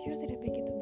jujur tidak begitu